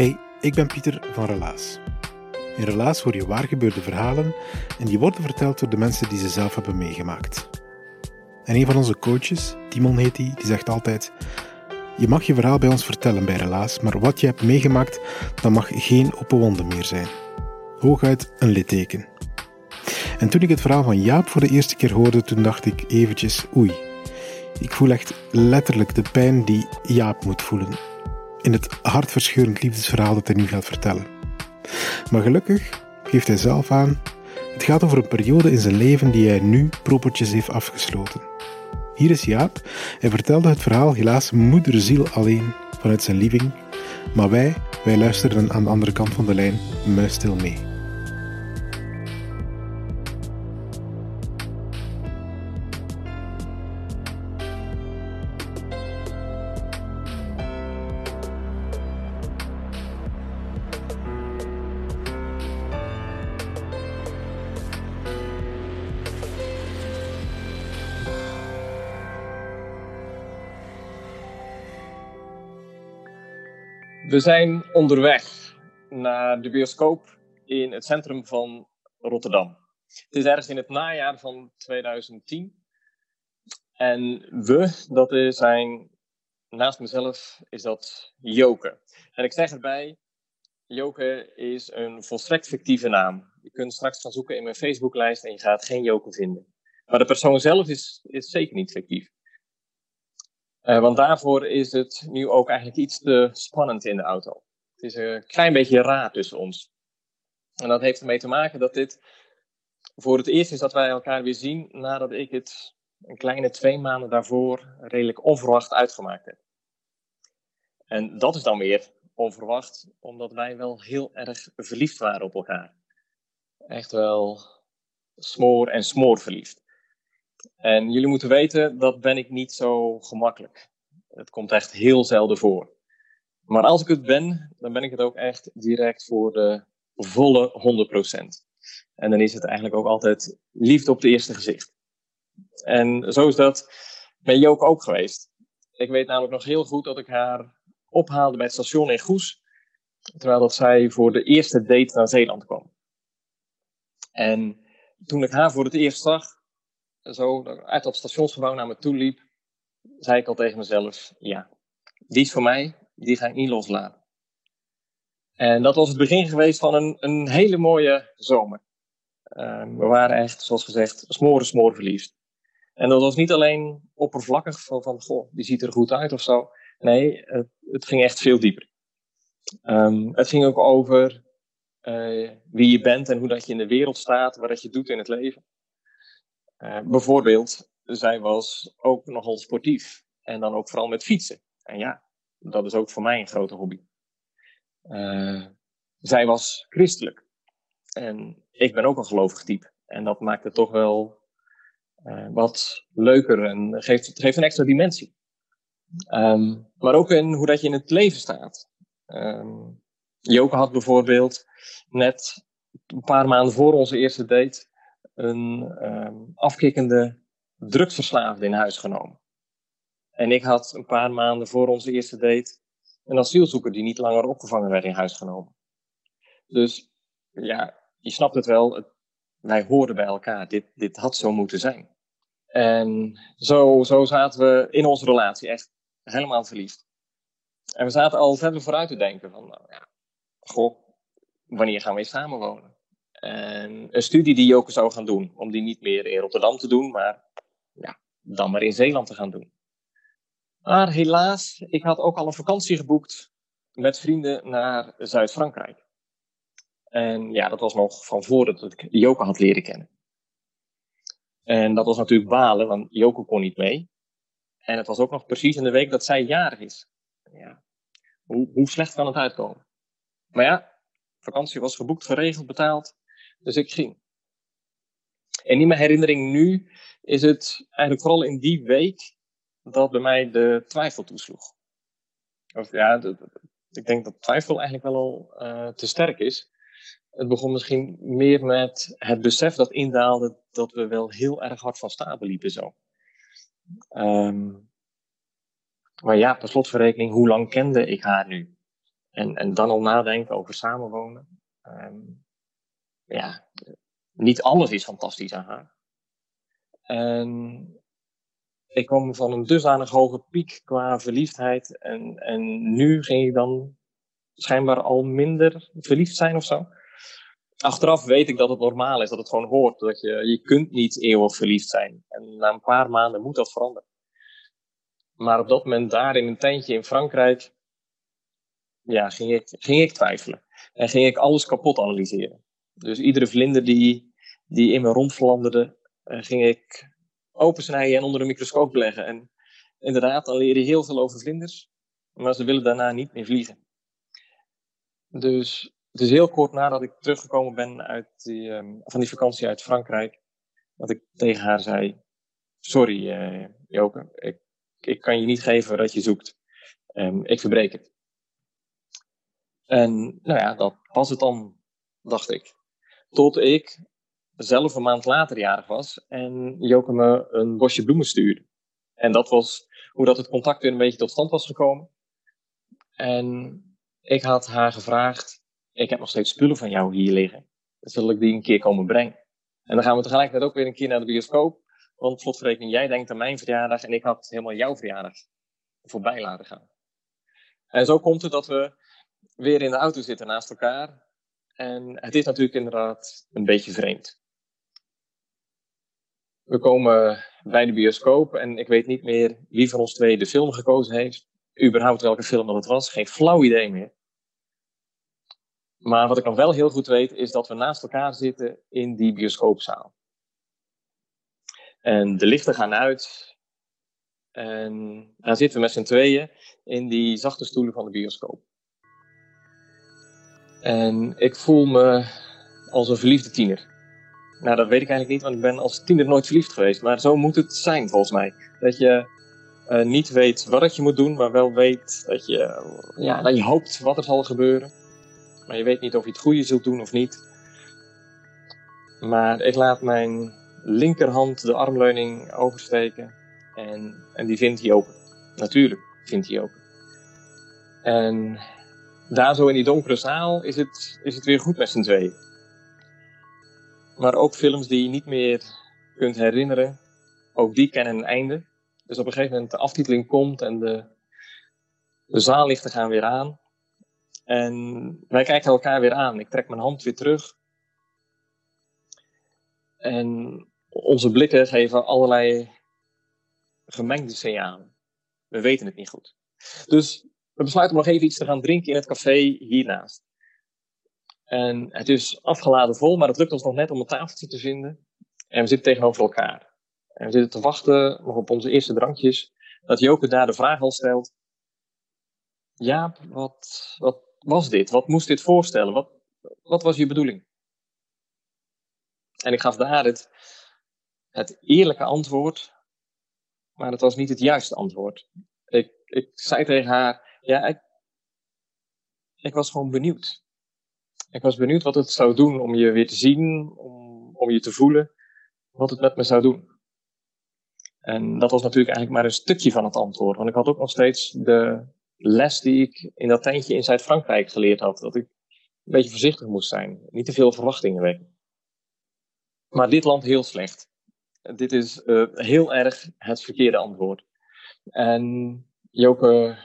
Hey, ik ben Pieter van Relaas. In Relaas hoor je waargebeurde verhalen en die worden verteld door de mensen die ze zelf hebben meegemaakt. En een van onze coaches, Timon heet die, die zegt altijd: Je mag je verhaal bij ons vertellen bij Relaas, maar wat je hebt meegemaakt, dat mag geen open wonden meer zijn. Hooguit een litteken. En toen ik het verhaal van Jaap voor de eerste keer hoorde, toen dacht ik eventjes: Oei. Ik voel echt letterlijk de pijn die Jaap moet voelen in het hartverscheurend liefdesverhaal dat hij nu gaat vertellen. Maar gelukkig geeft hij zelf aan, het gaat over een periode in zijn leven die hij nu propertjes heeft afgesloten. Hier is Jaap. Hij vertelde het verhaal helaas moederziel alleen vanuit zijn living, maar wij, wij luisterden aan de andere kant van de lijn muisstil mee. We zijn onderweg naar de bioscoop in het centrum van Rotterdam. Het is ergens in het najaar van 2010. En we, dat zijn naast mezelf, is dat Joke. En ik zeg erbij, Joke is een volstrekt fictieve naam. Je kunt straks gaan zoeken in mijn Facebooklijst en je gaat geen Joke vinden. Maar de persoon zelf is, is zeker niet fictief. Uh, want daarvoor is het nu ook eigenlijk iets te spannend in de auto. Het is een klein beetje raar tussen ons. En dat heeft ermee te maken dat dit voor het eerst is dat wij elkaar weer zien nadat ik het een kleine twee maanden daarvoor redelijk onverwacht uitgemaakt heb. En dat is dan weer onverwacht, omdat wij wel heel erg verliefd waren op elkaar. Echt wel smoor en smoor verliefd. En jullie moeten weten, dat ben ik niet zo gemakkelijk. Het komt echt heel zelden voor. Maar als ik het ben, dan ben ik het ook echt direct voor de volle 100%. En dan is het eigenlijk ook altijd liefde op het eerste gezicht. En zo is dat met Joke ook geweest. Ik weet namelijk nog heel goed dat ik haar ophaalde bij het station in Goes. Terwijl dat zij voor de eerste date naar Zeeland kwam. En toen ik haar voor het eerst zag, zo uit dat stationsgebouw naar me toe liep, zei ik al tegen mezelf: ja, die is voor mij, die ga ik niet loslaten. En dat was het begin geweest van een, een hele mooie zomer. Ehm, we waren echt, zoals gezegd, smoren, smoren verliefd. En dat was niet alleen oppervlakkig van, van goh, die ziet er goed uit of zo. Nee, het, het ging echt veel dieper. Ehm, het ging ook over uh, wie je bent en hoe dat je in de wereld staat, wat dat je doet in het leven. Uh, bijvoorbeeld, zij was ook nogal sportief. En dan ook vooral met fietsen. En ja, dat is ook voor mij een grote hobby. Uh, zij was christelijk. En ik ben ook een gelovig type. En dat maakt het toch wel uh, wat leuker en geeft, geeft een extra dimensie. Um, maar ook in hoe dat je in het leven staat. Um, Joke had bijvoorbeeld net een paar maanden voor onze eerste date een um, afkikkende drugsverslaafde in huis genomen. En ik had een paar maanden voor onze eerste date een asielzoeker die niet langer opgevangen werd in huis genomen. Dus ja, je snapt het wel, wij hoorden bij elkaar, dit, dit had zo moeten zijn. En zo, zo zaten we in onze relatie echt helemaal verliefd. En we zaten al verder vooruit te denken van, nou ja, goh, wanneer gaan we samenwonen? En een studie die Joke zou gaan doen, om die niet meer in Rotterdam te doen, maar ja, dan maar in Zeeland te gaan doen. Maar helaas, ik had ook al een vakantie geboekt met vrienden naar Zuid-Frankrijk. En ja, dat was nog van voordat ik Joko had leren kennen. En dat was natuurlijk balen, want Joko kon niet mee. En het was ook nog precies in de week dat zij jarig is. Ja, hoe, hoe slecht kan het uitkomen? Maar ja, vakantie was geboekt, geregeld, betaald. Dus ik ging. En in mijn herinnering nu is het eigenlijk vooral in die week dat bij mij de twijfel toesloeg. Of ja, ik denk dat twijfel eigenlijk wel al uh, te sterk is. Het begon misschien meer met het besef dat indaalde dat we wel heel erg hard van stapel liepen zo. Um, maar ja, per slotverrekening, hoe lang kende ik haar nu? En, en dan al nadenken over samenwonen. Um, ja, niet alles is fantastisch aan haar. En ik kwam van een dusdanig hoge piek qua verliefdheid. En, en nu ging ik dan schijnbaar al minder verliefd zijn of zo. Achteraf weet ik dat het normaal is, dat het gewoon hoort. Dat je, je kunt niet eeuwig verliefd zijn. En na een paar maanden moet dat veranderen. Maar op dat moment daar in een tentje in Frankrijk, ja, ging ik, ging ik twijfelen. En ging ik alles kapot analyseren. Dus iedere vlinder die, die in me rondvlanderde, uh, ging ik opensnijden en onder een microscoop leggen. En inderdaad, dan leer je heel veel over vlinders, maar ze willen daarna niet meer vliegen. Dus het is heel kort nadat ik teruggekomen ben uit die, um, van die vakantie uit Frankrijk, dat ik tegen haar zei: Sorry, uh, Joke, ik, ik kan je niet geven wat je zoekt. Um, ik verbreek het. En nou ja, dat was het dan, dacht ik. Tot ik zelf een maand later jarig was en Joke me een bosje bloemen stuurde. En dat was hoe dat het contact weer een beetje tot stand was gekomen. En ik had haar gevraagd, ik heb nog steeds spullen van jou hier liggen. Zal ik die een keer komen brengen? En dan gaan we tegelijkertijd ook weer een keer naar de bioscoop. Want slotverrekening, jij denkt aan mijn verjaardag en ik had helemaal jouw verjaardag voorbij laten gaan. En zo komt het dat we weer in de auto zitten naast elkaar. En het is natuurlijk inderdaad een beetje vreemd. We komen bij de bioscoop en ik weet niet meer wie van ons twee de film gekozen heeft. Überhaupt welke film dat het was, geen flauw idee meer. Maar wat ik nog wel heel goed weet, is dat we naast elkaar zitten in die bioscoopzaal. En de lichten gaan uit. En dan zitten we met z'n tweeën in die zachte stoelen van de bioscoop. En ik voel me als een verliefde tiener. Nou, dat weet ik eigenlijk niet, want ik ben als tiener nooit verliefd geweest. Maar zo moet het zijn, volgens mij. Dat je uh, niet weet wat je moet doen, maar wel weet dat je, ja, dat je hoopt wat er zal gebeuren. Maar je weet niet of je het goede zult doen of niet. Maar ik laat mijn linkerhand de armleuning oversteken. En, en die vindt hij open. Natuurlijk vindt hij open. En daar zo in die donkere zaal is het, is het weer goed met z'n tweeën. Maar ook films die je niet meer kunt herinneren, ook die kennen een einde. Dus op een gegeven moment de aftiteling komt en de, de zaallichten gaan weer aan. En wij kijken elkaar weer aan. Ik trek mijn hand weer terug. En onze blikken geven allerlei gemengde signalen. We weten het niet goed. Dus we besluiten om nog even iets te gaan drinken in het café hiernaast. En het is afgeladen vol, maar het lukt ons nog net om een tafeltje te vinden. En we zitten tegenover elkaar. En we zitten te wachten nog op onze eerste drankjes. Dat Joke daar de vraag al stelt. Ja, wat, wat was dit? Wat moest dit voorstellen? Wat, wat was je bedoeling? En ik gaf daar het, het eerlijke antwoord, maar het was niet het juiste antwoord. Ik, ik zei tegen haar, ja, ik, ik was gewoon benieuwd. Ik was benieuwd wat het zou doen om je weer te zien, om, om je te voelen, wat het met me zou doen. En dat was natuurlijk eigenlijk maar een stukje van het antwoord. Want ik had ook nog steeds de les die ik in dat tentje in Zuid-Frankrijk geleerd had. Dat ik een beetje voorzichtig moest zijn. Niet te veel verwachtingen wekken. Maar dit land heel slecht. Dit is uh, heel erg het verkeerde antwoord. En Joke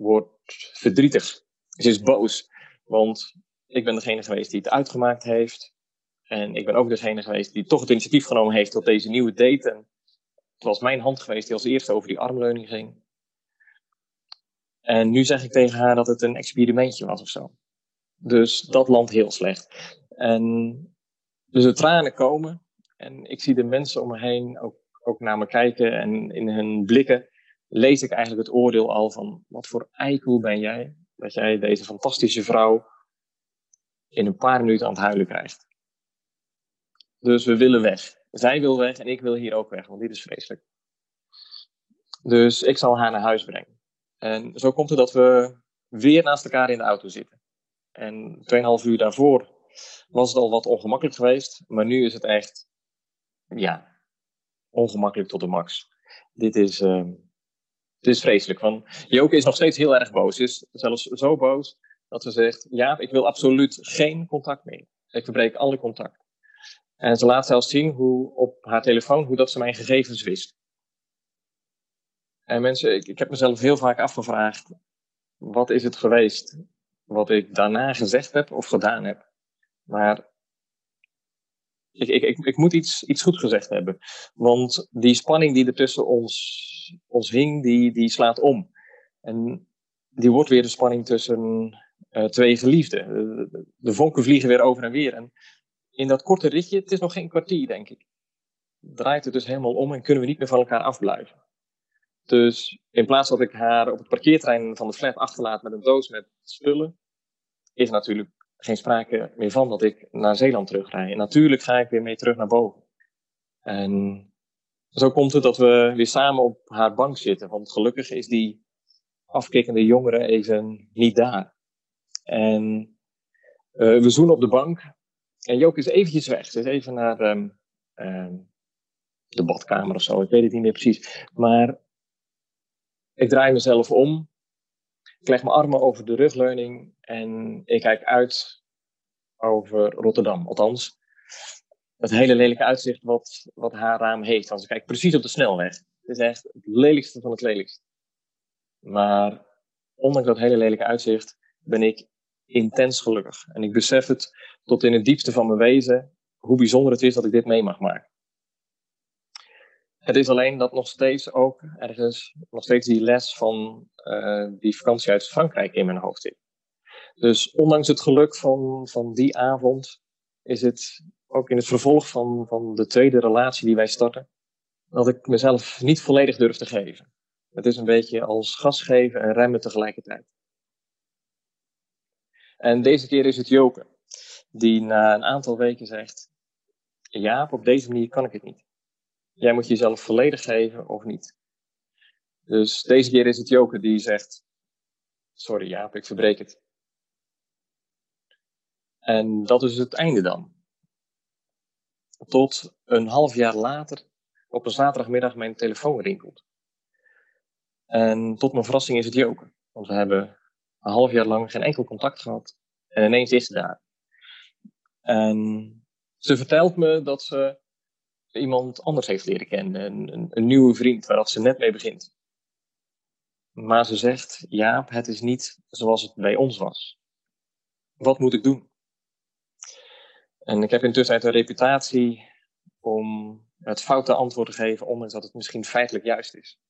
wordt verdrietig. Ze is boos. Want ik ben degene geweest die het uitgemaakt heeft. En ik ben ook degene geweest die toch het initiatief genomen heeft tot deze nieuwe date. En Het was mijn hand geweest die als eerste over die armleuning ging. En nu zeg ik tegen haar dat het een experimentje was of zo. Dus dat landt heel slecht. En dus de tranen komen. En ik zie de mensen om me heen ook, ook naar me kijken. En in hun blikken lees ik eigenlijk het oordeel al van... Wat voor eikel ben jij? Dat jij deze fantastische vrouw in een paar minuten aan het huilen krijgt. Dus we willen weg. Zij wil weg en ik wil hier ook weg, want dit is vreselijk. Dus ik zal haar naar huis brengen. En zo komt het dat we weer naast elkaar in de auto zitten. En 2,5 uur daarvoor was het al wat ongemakkelijk geweest, maar nu is het echt, ja, ongemakkelijk tot de max. Dit is, uh, dit is vreselijk. Want Joke is nog steeds heel erg boos. Is zelfs zo boos dat ze zegt: Ja, ik wil absoluut geen contact meer. Ik verbreek alle contact. En ze laat zelfs zien hoe op haar telefoon hoe dat ze mijn gegevens wist. En mensen, ik, ik heb mezelf heel vaak afgevraagd: wat is het geweest wat ik daarna gezegd heb of gedaan heb? Maar ik, ik, ik, moet iets, iets goed gezegd hebben. Want die spanning die er tussen ons, ons hing, die, die slaat om. En die wordt weer de spanning tussen uh, twee geliefden. De, de vonken vliegen weer over en weer. En in dat korte ritje, het is nog geen kwartier, denk ik, draait het dus helemaal om en kunnen we niet meer van elkaar afblijven. Dus in plaats dat ik haar op het parkeerterrein van de flat achterlaat met een doos met spullen, is natuurlijk geen sprake meer van dat ik naar Zeeland terugrij. En natuurlijk ga ik weer mee terug naar boven. En zo komt het dat we weer samen op haar bank zitten. Want gelukkig is die afkikkende jongere even niet daar. En uh, we zoenen op de bank. En Joke is eventjes weg. Ze is even naar um, um, de badkamer of zo. Ik weet het niet meer precies. Maar ik draai mezelf om. Ik leg mijn armen over de rugleuning. En ik kijk uit over Rotterdam. Althans, het hele lelijke uitzicht wat, wat haar raam heeft. Want ze kijkt precies op de snelweg. Het is echt het lelijkste van het lelijkste. Maar ondanks dat hele lelijke uitzicht ben ik intens gelukkig. En ik besef het tot in het diepste van mijn wezen hoe bijzonder het is dat ik dit mee mag maken. Het is alleen dat nog steeds ook ergens, nog steeds die les van uh, die vakantie uit Frankrijk in mijn hoofd zit. Dus ondanks het geluk van, van die avond, is het ook in het vervolg van, van de tweede relatie die wij starten, dat ik mezelf niet volledig durf te geven. Het is een beetje als gas geven en remmen tegelijkertijd. En deze keer is het Joke, die na een aantal weken zegt: Jaap, op deze manier kan ik het niet. Jij moet jezelf volledig geven of niet. Dus deze keer is het Joke die zegt: Sorry Jaap, ik verbreek het. En dat is het einde dan. Tot een half jaar later op een zaterdagmiddag mijn telefoon rinkelt. En tot mijn verrassing is het Joke. Want we hebben een half jaar lang geen enkel contact gehad. En ineens is ze daar. En ze vertelt me dat ze iemand anders heeft leren kennen. Een, een, nieuwe vriend waar ze net mee begint. Maar ze zegt, Jaap, het is niet zoals het bij ons was. Wat moet ik doen? En ik heb intussen een reputatie om het foute antwoord te geven, ondanks dat het misschien feitelijk juist is.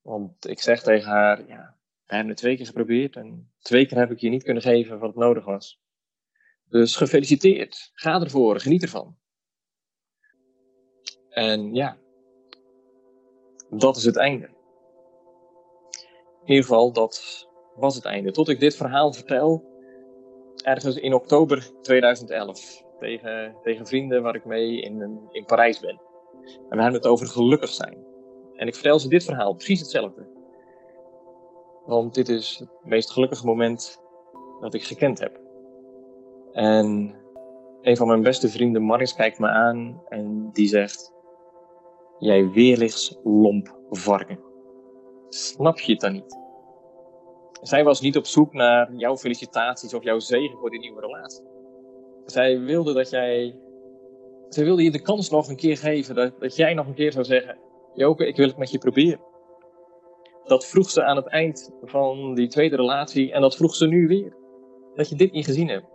Want ik zeg tegen haar, ja, we hebben het twee keer geprobeerd en twee keer heb ik je niet kunnen geven wat nodig was. Dus gefeliciteerd. Ga ervoor, geniet ervan. En ja, dat is het einde. In ieder geval, dat was het einde. Tot ik dit verhaal vertel, ergens in oktober 2011, tegen, tegen vrienden waar ik mee in, in Parijs ben. En we hebben het over gelukkig zijn. En ik vertel ze dit verhaal, precies hetzelfde. Want dit is het meest gelukkige moment dat ik gekend heb. En een van mijn beste vrienden, Maris, kijkt me aan en die zegt: Jij weerlichts lomp varken. Snap je het dan niet? Zij was niet op zoek naar jouw felicitaties of jouw zegen voor die nieuwe relatie. Zij wilde dat jij. Zij wilde je de kans nog een keer geven dat, dat jij nog een keer zou zeggen: Joke, ik wil het met je proberen dat vroeg ze aan het eind van die tweede relatie en dat vroeg ze nu weer. Dat je dit niet gezien hebt.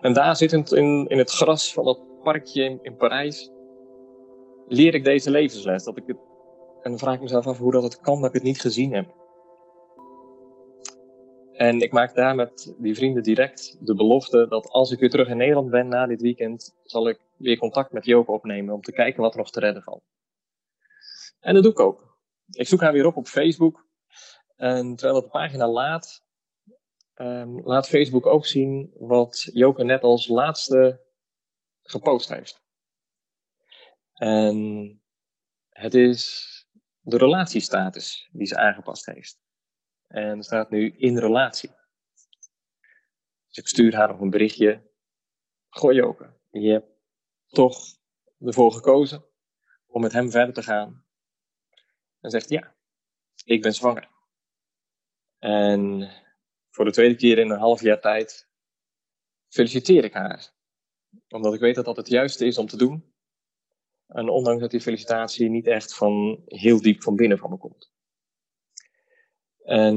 En daar zittend in, in het gras van dat parkje in, in Parijs, leer ik deze levensles. Dat ik het, en dan vraag ik mezelf af hoe dat het kan dat ik het niet gezien heb. En ik maak daar met die vrienden direct de belofte dat als ik weer terug in Nederland ben na dit weekend, zal ik weer contact met Joke opnemen om te kijken wat er nog te redden valt. En dat doe ik ook. Ik zoek haar weer op op Facebook. En terwijl het de pagina laat, um, laat Facebook ook zien wat Joke net als laatste gepost heeft. En het is de relatiestatus die ze aangepast heeft. En staat nu in relatie. Dus ik stuur haar nog een berichtje. Gooi Joke, je hebt toch ervoor gekozen om met hem verder te gaan. En zegt ja, ik ben zwanger. En voor de tweede keer in een half jaar tijd feliciteer ik haar. Omdat ik weet dat dat het juiste is om te doen. En ondanks dat die felicitatie niet echt van heel diep van binnen van me komt. En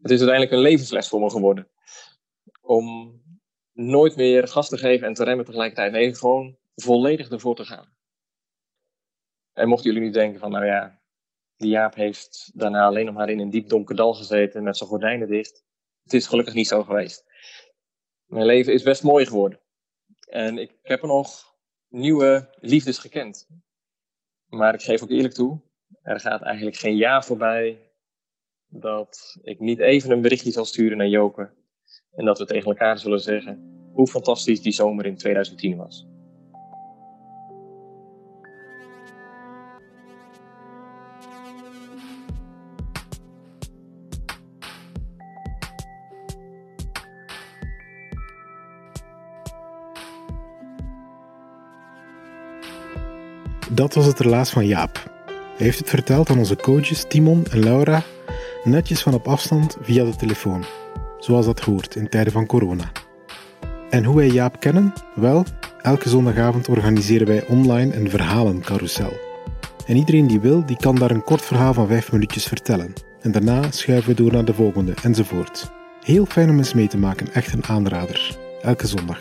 het is uiteindelijk een levensles voor me geworden. Om nooit meer gas te geven en te remmen tegelijkertijd. Nee, gewoon volledig ervoor te gaan. En mochten jullie nu denken van, nou ja, die Jaap heeft daarna alleen nog maar in een diep donker dal gezeten met zijn gordijnen dicht. Het is gelukkig niet zo geweest. Mijn leven is best mooi geworden. En ik heb er nog nieuwe liefdes gekend. Maar ik geef ook eerlijk toe, er gaat eigenlijk geen jaar voorbij dat ik niet even een berichtje zal sturen naar Joke. En dat we tegen elkaar zullen zeggen hoe fantastisch die zomer in 2010 was. Dat was het relaas van Jaap. Hij heeft het verteld aan onze coaches Timon en Laura, netjes van op afstand via de telefoon, zoals dat hoort in tijden van corona. En hoe wij Jaap kennen? Wel, elke zondagavond organiseren wij online een verhalencarousel. En iedereen die wil, die kan daar een kort verhaal van 5 minuutjes vertellen. En daarna schuiven we door naar de volgende, enzovoort. Heel fijn om eens mee te maken, echt een aanrader. Elke zondag.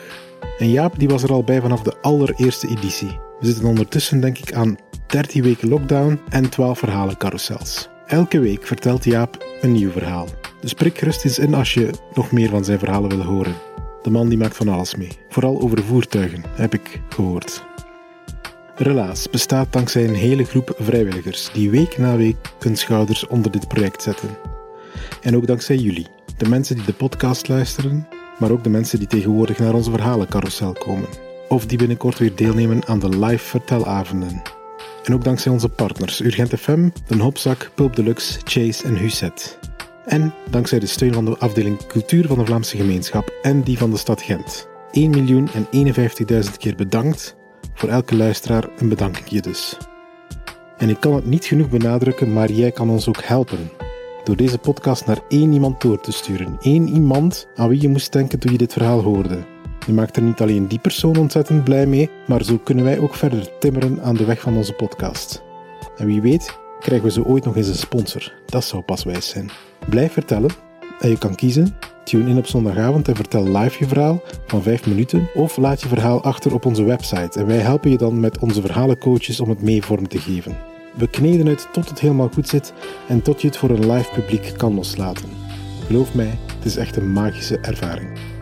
En Jaap die was er al bij vanaf de allereerste editie. We zitten ondertussen denk ik aan 13 weken lockdown en 12 verhalen carousels. Elke week vertelt Jaap een nieuw verhaal. Dus prik gerust eens in als je nog meer van zijn verhalen wil horen. De man die maakt van alles mee. Vooral over voertuigen, heb ik gehoord. Relaas bestaat dankzij een hele groep vrijwilligers die week na week hun schouders onder dit project zetten. En ook dankzij jullie, de mensen die de podcast luisteren, maar ook de mensen die tegenwoordig naar onze verhalencarousel komen of die binnenkort weer deelnemen aan de live vertelavonden. En ook dankzij onze partners Urgent FM, Den Hopzak, Pulp Deluxe, Chase en Huset. En dankzij de steun van de afdeling Cultuur van de Vlaamse Gemeenschap en die van de stad Gent. 1 miljoen en 51.000 keer bedankt. Voor elke luisteraar een bedankje dus. En ik kan het niet genoeg benadrukken, maar jij kan ons ook helpen. Door deze podcast naar één iemand door te sturen. Eén iemand aan wie je moest denken toen je dit verhaal hoorde. Je maakt er niet alleen die persoon ontzettend blij mee, maar zo kunnen wij ook verder timmeren aan de weg van onze podcast. En wie weet, krijgen we zo ooit nog eens een sponsor. Dat zou pas wijs zijn. Blijf vertellen en je kan kiezen. Tune in op zondagavond en vertel live je verhaal van 5 minuten of laat je verhaal achter op onze website en wij helpen je dan met onze verhalencoaches om het mee vorm te geven. We kneden het tot het helemaal goed zit en tot je het voor een live publiek kan loslaten. Geloof mij, het is echt een magische ervaring.